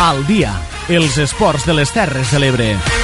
Al dia, els esports de les Terres de l'Ebre.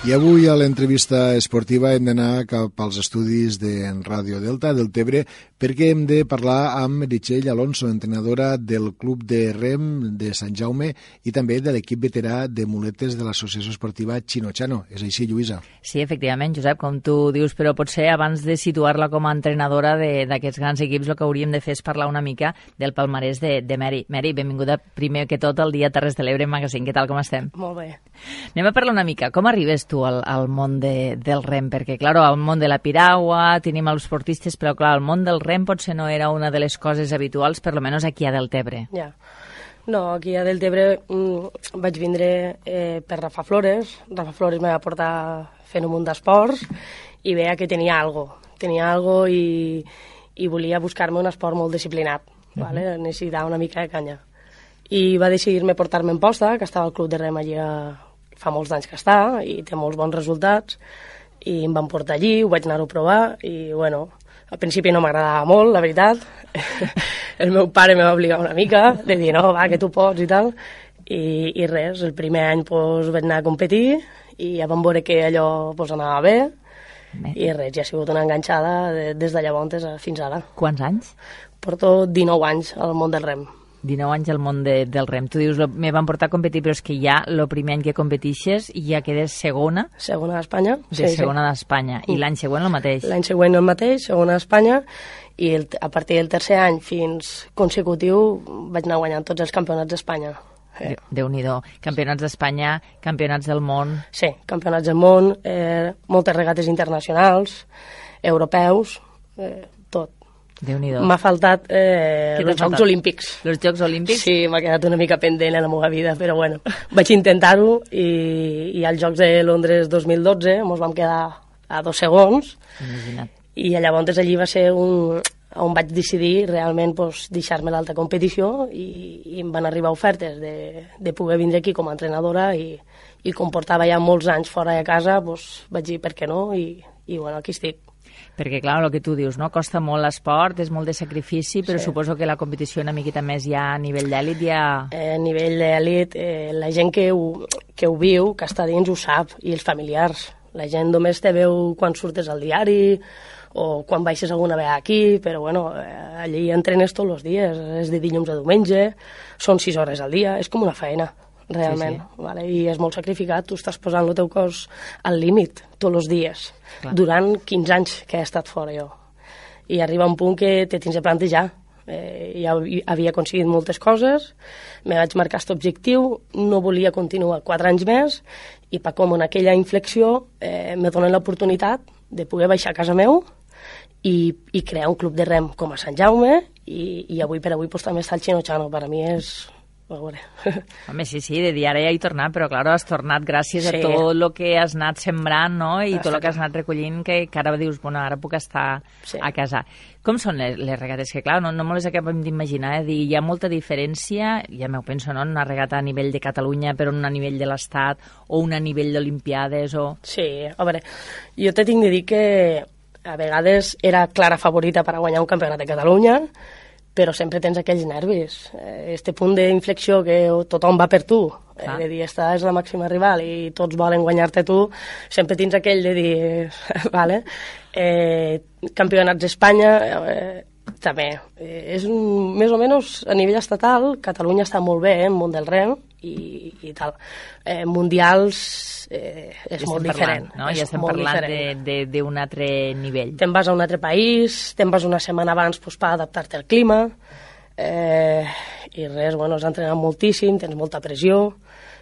I avui a l'entrevista esportiva hem d'anar cap als estudis de Ràdio Delta del Tebre perquè hem de parlar amb Meritxell Alonso, entrenadora del Club de Rem de Sant Jaume i també de l'equip veterà de muletes de l'Associació Esportiva Chino-Chano. És així, Lluïsa? Sí, efectivament, Josep, com tu dius, però potser abans de situar-la com a entrenadora d'aquests grans equips el que hauríem de fer és parlar una mica del palmarès de, de Mary. Mary, benvinguda primer que tot al dia Terres de l'Ebre Magazine. Què tal, com estem? Molt bé. Anem a parlar una mica. Com arribes tu al, al món de, del rem? Perquè, clar, al món de la piragua tenim els esportistes, però, clar, el món del rem potser no era una de les coses habituals, per lo menos aquí a Deltebre. Ja. No, aquí a Deltebre mm, vaig vindre eh, per Rafa Flores. Rafa Flores me va portar fent un munt d'esports i veia que tenia algo. Tenia algo i, i volia buscar-me un esport molt disciplinat. Uh -huh. vale? Necessitava una mica de canya. I va decidir-me portar-me en posta, que estava al club de rem allí a, fa molts anys que està i té molts bons resultats i em van portar allí, ho vaig anar-ho a provar i bueno, al principi no m'agradava molt, la veritat. el meu pare me va obligar una mica, de dir, no, va, que tu pots i tal. I, i res, el primer any pues, vaig anar a competir i ja vam veure que allò pues, anava bé. Bé. I res, ja ha sigut una enganxada de, des de llavors fins ara. Quants anys? Porto 19 anys al món del rem. 19 anys al món de, del rem. Tu dius, lo, me van portar a competir, però és que ja el primer any que competixes ja quedes segona. Segona d'Espanya. De sí, segona sí. d'Espanya. I l'any següent el mateix. L'any següent el mateix, segona d'Espanya, i el, a partir del tercer any fins consecutiu vaig anar guanyant tots els campionats d'Espanya. Eh. Déu-n'hi-do. Campionats d'Espanya, campionats del món... Sí, campionats del món, eh, moltes regates internacionals, europeus, eh, tot déu nhi M'ha faltat eh, els Jocs faltat? Olímpics. Els Jocs Olímpics? Sí, m'ha quedat una mica pendent en la meva vida, però bueno, vaig intentar-ho i, i als Jocs de Londres 2012 ens vam quedar a dos segons Imagina't. i llavors allí va ser un, on vaig decidir realment pues, deixar-me l'alta competició i, i em van arribar ofertes de, de poder vindre aquí com a entrenadora i, i com portava ja molts anys fora de casa, pues, vaig dir per què no i, i bueno, aquí estic. Perquè, clar, el que tu dius, no? Costa molt l'esport, és molt de sacrifici, però sí. suposo que la competició una miqueta més ja a nivell d'èlit ja... Eh, a nivell d'èlit, eh, la gent que ho, que ho viu, que està dins, ho sap, i els familiars. La gent només te veu quan surtes al diari o quan baixes alguna vegada aquí, però bueno, eh, allí entrenes tots els dies, és de dilluns a diumenge, són sis hores al dia, és com una feina realment, sí, sí. Vale? i és molt sacrificat, tu estàs posant el teu cos al límit tots els dies, Clar. durant 15 anys que he estat fora jo. I arriba un punt que te tens de plantejar. Eh, ja havia aconseguit moltes coses, me vaig marcar aquest objectiu, no volia continuar 4 anys més, i pa com en aquella inflexió eh, me donen l'oportunitat de poder baixar a casa meu i, i crear un club de rem com a Sant Jaume i, i avui per avui pues, també està el Chino Chano. Per a mi és veure. Home, sí, sí, de ja he tornat, però clar, has tornat gràcies sí. a tot el que has anat sembrant, no?, i Exacte. tot el que has anat recollint, que, que ara dius, bueno, ara puc estar sí. a casa. Com són les, les regates? Que clar, no, no me les acabem d'imaginar, eh? dir, hi ha molta diferència, ja m'ho penso, no?, una regata a nivell de Catalunya, però una a nivell de l'Estat, o una a nivell d'Olimpiades, o... Sí, a veure, jo te tinc de dir que a vegades era clara favorita per a guanyar un campionat de Catalunya, però sempre tens aquells nervis. Eh, este punt d'inflexió que tothom va per tu, eh, de dir, esta és la màxima rival i tots volen guanyar-te tu, sempre tens aquell de dir, vale, eh, campionats d'Espanya, eh, també. Eh, és un, més o menys a nivell estatal, Catalunya està molt bé eh, en món del rem i, i tal. Eh, mundials eh, és ja molt diferent. Parlant, no? Ja estem parlant d'un altre nivell. Te'n vas a un altre país, te'n vas una setmana abans pues, per adaptar-te al clima, eh, i res, bueno, has entrenat moltíssim, tens molta pressió,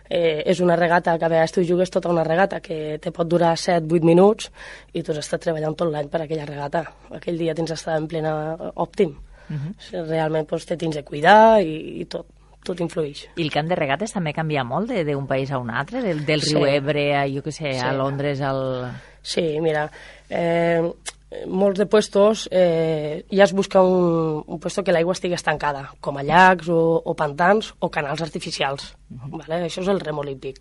eh, és una regata que a vegades tu jugues tota una regata que te pot durar 7-8 minuts i tu has estat treballant tot l'any per aquella regata. Aquell dia tens d'estar en plena òptim. Uh -huh. Realment doncs, te tens de cuidar i, i tot tot influeix. I el camp de regates també canvia molt d'un país a un altre? Del, del riu sí. Ebre a, jo què sé, sí. a Londres, al... Sí, mira, eh, molts de puestos eh, ja es busca un, un puesto que l'aigua estigui estancada, com a llacs o, o pantans o canals artificials. Uh -huh. vale? Això és el rem olímpic.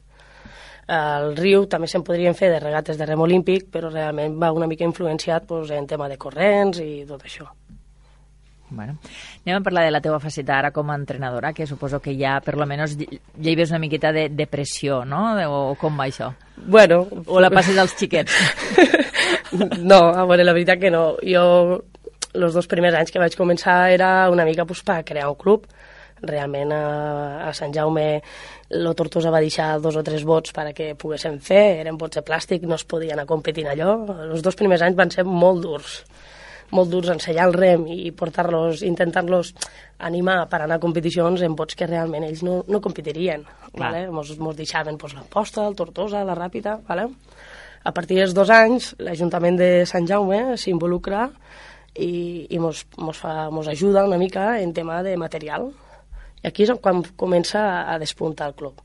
El riu també se'n podrien fer de regates de rem olímpic, però realment va una mica influenciat pues, en tema de corrents i tot això. Bueno, anem a parlar de la teva faceta ara com a entrenadora, que suposo que ja, per lo menos, ja hi veus una miqueta de, de pressió, no? O com va això? Bueno... O la passes als xiquets? no, a veure, la veritat que no. Jo, els dos primers anys que vaig començar era una mica pues, per crear un club. Realment a, a Sant Jaume lo Tortosa va deixar dos o tres vots perquè poguéssim fer, eren vots de plàstic, no es podien anar competint allò. Els dos primers anys van ser molt durs molt durs ensenyar el rem i portar-los, intentar-los animar per anar a competicions en bots que realment ells no, no competirien. Vale? Mos, mos deixaven pues, la posta, el tortosa, la ràpida, vale? A partir dels dos anys, l'Ajuntament de Sant Jaume s'involucra i, i mos, mos, fa, mos ajuda una mica en tema de material. I aquí és quan comença a despuntar el club.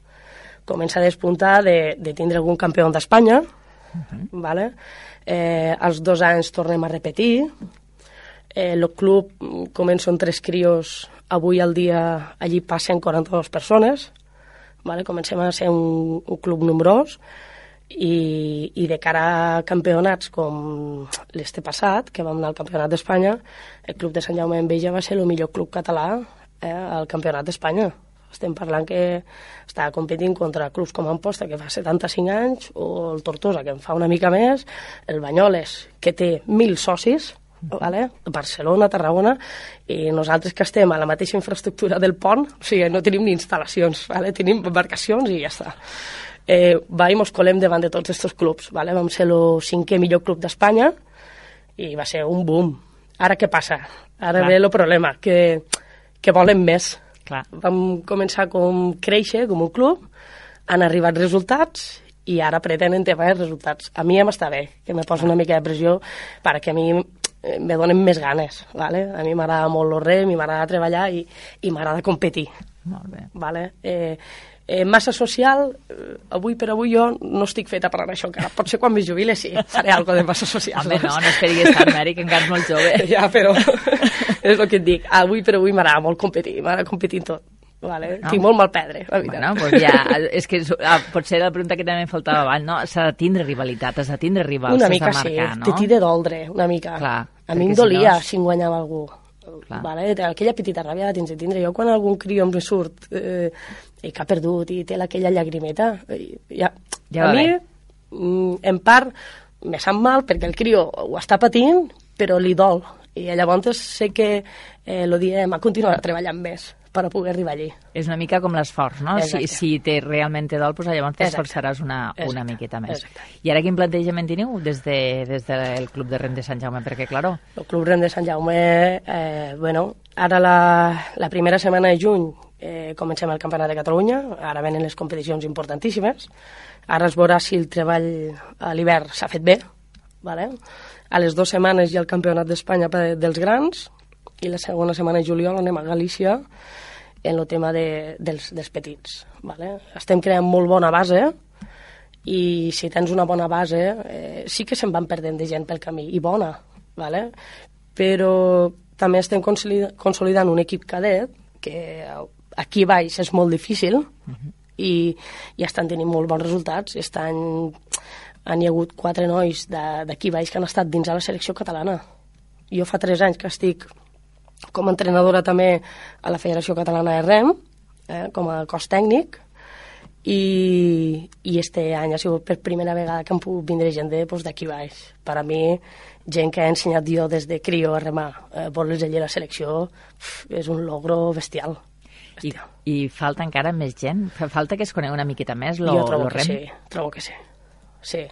Comença a despuntar de, de tindre algun campió d'Espanya, -huh. vale? eh, als dos anys tornem a repetir, eh, el club comença amb tres crios, avui al dia allí passen 42 persones, vale? comencem a ser un, un club nombrós, i, i de cara a campionats com l'este passat, que vam anar al Campionat d'Espanya, el Club de Sant Jaume Enveja va ser el millor club català eh, al Campionat d'Espanya. Estem parlant que estava competint contra clubs com Amposta, que fa 75 anys, o el Tortosa, que en fa una mica més, el Banyoles, que té 1.000 socis, vale? Barcelona, Tarragona, i nosaltres que estem a la mateixa infraestructura del pont, o sigui, no tenim ni instal·lacions, vale? tenim embarcacions i ja està eh, va i mos colem davant de tots aquests clubs. Vale? Vam ser el cinquè millor club d'Espanya i va ser un boom. Ara què passa? Ara Clar. ve el problema, que, que volen més. Clar. Vam començar com créixer, com un club, han arribat resultats i ara pretenen tenir resultats. A mi em està bé, que me posa una mica de pressió perquè a mi eh, me donen més ganes, ¿vale? A mi m'agrada molt el rem, m'agrada treballar i, i m'agrada competir. Molt bé. ¿vale? Eh, Eh, massa social, eh, avui per avui jo no estic feta per anar això encara. Potser quan me jubile sí, faré algo de massa social. Home, no, no esperis tant, Mary, que encara és molt jove. ja, però és el que et dic. Avui per avui m'agrada molt competir, m'agrada competir en tot. Vale, no. Tinc molt mal pedre, la veritat. Bueno, pues ja, és que ah, potser la pregunta que també em faltava abans, no? S'ha de tindre rivalitat, has de tindre rivals, Una mica de marcar, sí, no? te t'hi de doldre, una mica. Clar, a mi em dolia si, no... si en guanyava algú. Clar. Vale? Aquella petita ràbia la tens de tindre. Jo quan algun crió em surt eh, i que ha perdut i té aquella llagrimeta, eh, ja, ja a mi, mm, en part, me sap mal perquè el crió ho està patint, però li dol. I llavors sé que eh, lo diem a continuar treballant més per poder arribar allí. És una mica com l'esforç, no? Si, si te, realment te dol, doncs llavors t'esforçaràs una, una miqueta més. Exacte. I ara quin plantejament teniu des, de, des del Club de Rem de Sant Jaume? Perquè, claro... El Club Rem de Sant Jaume, eh, bueno, ara la, la primera setmana de juny eh, comencem el Campionat de Catalunya, ara venen les competicions importantíssimes, ara es veurà si el treball a l'hivern s'ha fet bé, vale? a les dues setmanes hi ha el Campionat d'Espanya dels grans, i la segona setmana de juliol anem a Galícia en el tema de, dels, dels petits. Vale? Estem creant molt bona base i si tens una bona base eh, sí que se'n van perdent de gent pel camí, i bona, vale? però també estem consolidant un equip cadet que aquí baix és molt difícil uh -huh. i, i estan tenint molt bons resultats. Estan, han hi ha hagut quatre nois d'aquí baix que han estat dins de la selecció catalana. Jo fa tres anys que estic com a entrenadora també a la Federació Catalana de Rem, eh, com a cos tècnic, i, i este any ha sigut per primera vegada que han pogut vindre gent doncs, d'aquí pues, baix. Per a mi, gent que ha ensenyat jo des de crio a remar, eh, voler a la selecció, és un logro bestial. I, I falta encara més gent? Falta que es conegui una miqueta més lo, jo trobo lo rem? Que sí, trobo que sí. sí.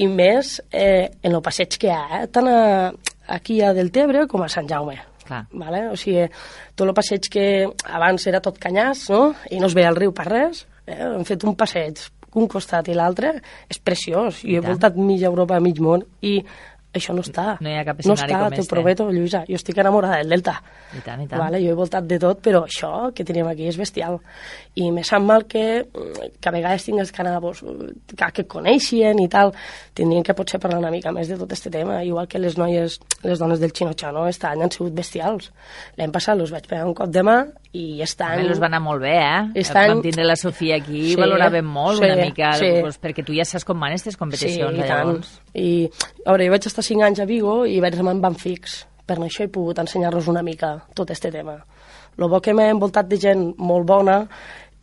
I més eh, en el passeig que hi ha, eh, tant a, aquí a Deltebre com a Sant Jaume Clar. Vale? O sigui, tot el passeig que abans era tot canyàs, no? I no es veia el riu per res, eh? hem fet un passeig un costat i l'altre és preciós. I he voltat mig Europa, mig món, i això no està. No hi ha cap escenari no està, com este. T'ho prometo, Lluïsa. Jo estic enamorada del Delta. I tant, i tant. Vale? Jo he voltat de tot, però això que tenim aquí és bestial. I me sap mal que, que a vegades tingues que anar, pues, que, que coneixien i tal, tindrien que potser parlar una mica més de tot este tema, igual que les noies, les dones del Xinoxano, aquest any han sigut bestials. L'any passat els vaig pegar un cop de mà i estan... També els va anar molt bé, eh? Estan... Vam tindre la Sofia aquí sí, valoràvem molt sí, una mica, sí. pues, perquè tu ja saps com van aquestes competicions, sí, i llavors. I, a veure, jo vaig estar 5 anys a Vigo i vaig anar amb Banfix. Per això he pogut ensenyar-los una mica tot este tema. Lo bo que m'he envoltat de gent molt bona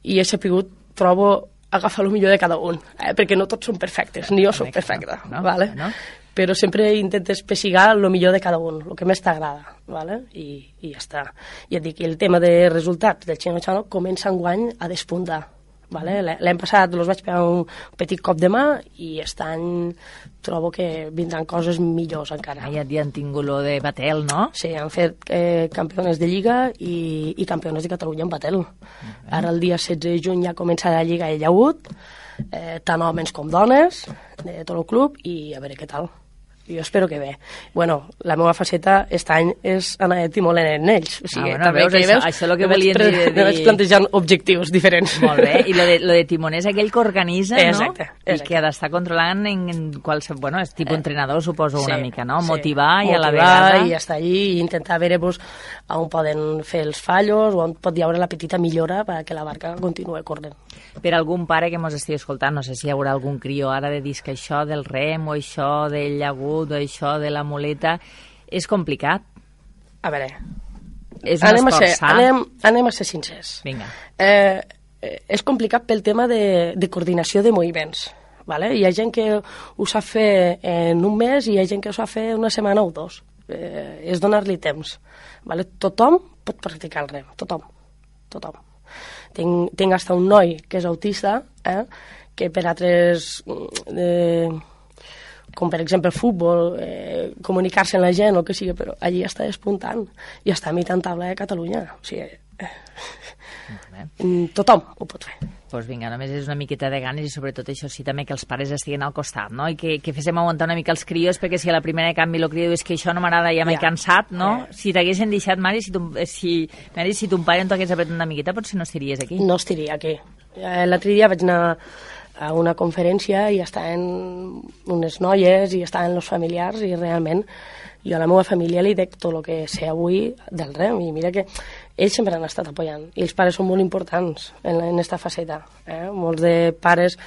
i he sapigut, trobo, agafar el millor de cada un, eh? perquè no tots són perfectes, ni jo soc perfecta, no? vale? no? Però sempre intentes pessigar el millor de cada un, el que més t'agrada, ¿vale? I, i ja està. I et dic, el tema de resultats del Xino Chano comença en guany a despuntar. Vale? L'any passat els vaig pegar un petit cop de mà i aquest any trobo que vindran coses millors encara. Ah, ja, ja han tingut lo de Batel, no? Sí, han fet eh, campiones de Lliga i, i campiones de Catalunya en Batel. Uh -huh. Ara el dia 16 de juny ja comença la Lliga i Llagut, eh, tant homes com dones, de tot el club, i a veure què tal jo espero que bé. Bueno, la meva faceta aquest any és anar de timoler en ells. O sigui, ah, bueno, també veus, que això, veus, això és el que volien dir, dir... vaig plantejant objectius diferents. Molt bé, i lo de, lo de timoner és aquell que organitza, exacte, no? Exacte. I que ha d'estar controlant en, en qualsevol... Bueno, és tipus eh, entrenador, suposo, sí, una mica, no? Motivar sí. i a la vegada... i estar allí i intentar veure pues, on poden fer els fallos o on pot hi haure la petita millora perquè la barca continuï corrent. Per algun pare que ens estigui escoltant, no sé si hi haurà algun crió ara de dir que això del rem o això del llagut o això de la muleta és complicat? A veure... És anem, a ser, anem, anem a ser sincers. Vinga. Eh, eh, és complicat pel tema de, de coordinació de moviments. Vale? Hi ha gent que ho sap fer en un mes i hi ha gent que ho sap fer una setmana o dos. Eh, és donar-li temps. Vale? Tothom pot practicar el rem, tothom. Tothom. Tinc, tinc hasta un noi que és autista, eh, que per altres... Eh, com per exemple el futbol, eh, comunicar-se amb la gent o que sigui, però allí està despuntant i està a mitjan taula de Catalunya. O sigui, eh, tothom ho pot fer. Doncs pues vinga, només és una miqueta de ganes i sobretot això sí també que els pares estiguen al costat, no? I que, que féssim aguantar una mica els crios perquè si a la primera de canvi el crió és que això no m'agrada, ja m'he ja. cansat, no? Yeah. Si t'haguessin deixat, Mari, si, tu, si, Mari, si ton pare no t'hagués apretat una miqueta, potser no estaries aquí. No estaria aquí. Eh, L'altre dia vaig anar a una conferència i estaven unes noies i estaven els familiars i realment jo a la meva família li dec tot el que sé avui del rem i mira que ells sempre han estat apoyant i els pares són molt importants en, en esta faceta. Eh? Molts de pares,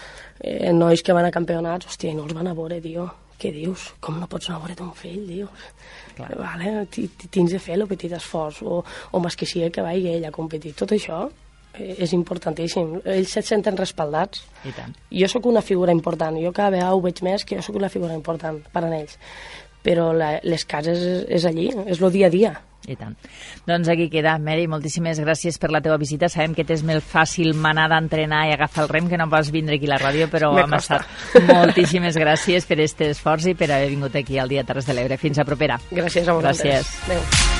eh, nois que van a campionats, hòstia, no els van a veure, tio. Què dius? Com no pots anar a veure ton fill, dius? Clar. Vale, tens de fer el petit esforç, o, o més que sigui que vagi ell a competir. Tot això és importantíssim. Ells se senten respaldats. I tant. Jo sóc una figura important. Jo cada vegada ho veig més que jo sóc una figura important per a ells. Però la, les cases és, és allí, és el dia a dia. I tant. Doncs aquí queda, Mary, moltíssimes gràcies per la teva visita. Sabem que t'és més fàcil manar d'entrenar i agafar el rem que no pas vindre aquí a la ràdio, però hem estat moltíssimes gràcies per aquest esforç i per haver vingut aquí al dia Terres de l'Ebre. Fins a propera. Gràcies a vosaltres. Gràcies. Adéu.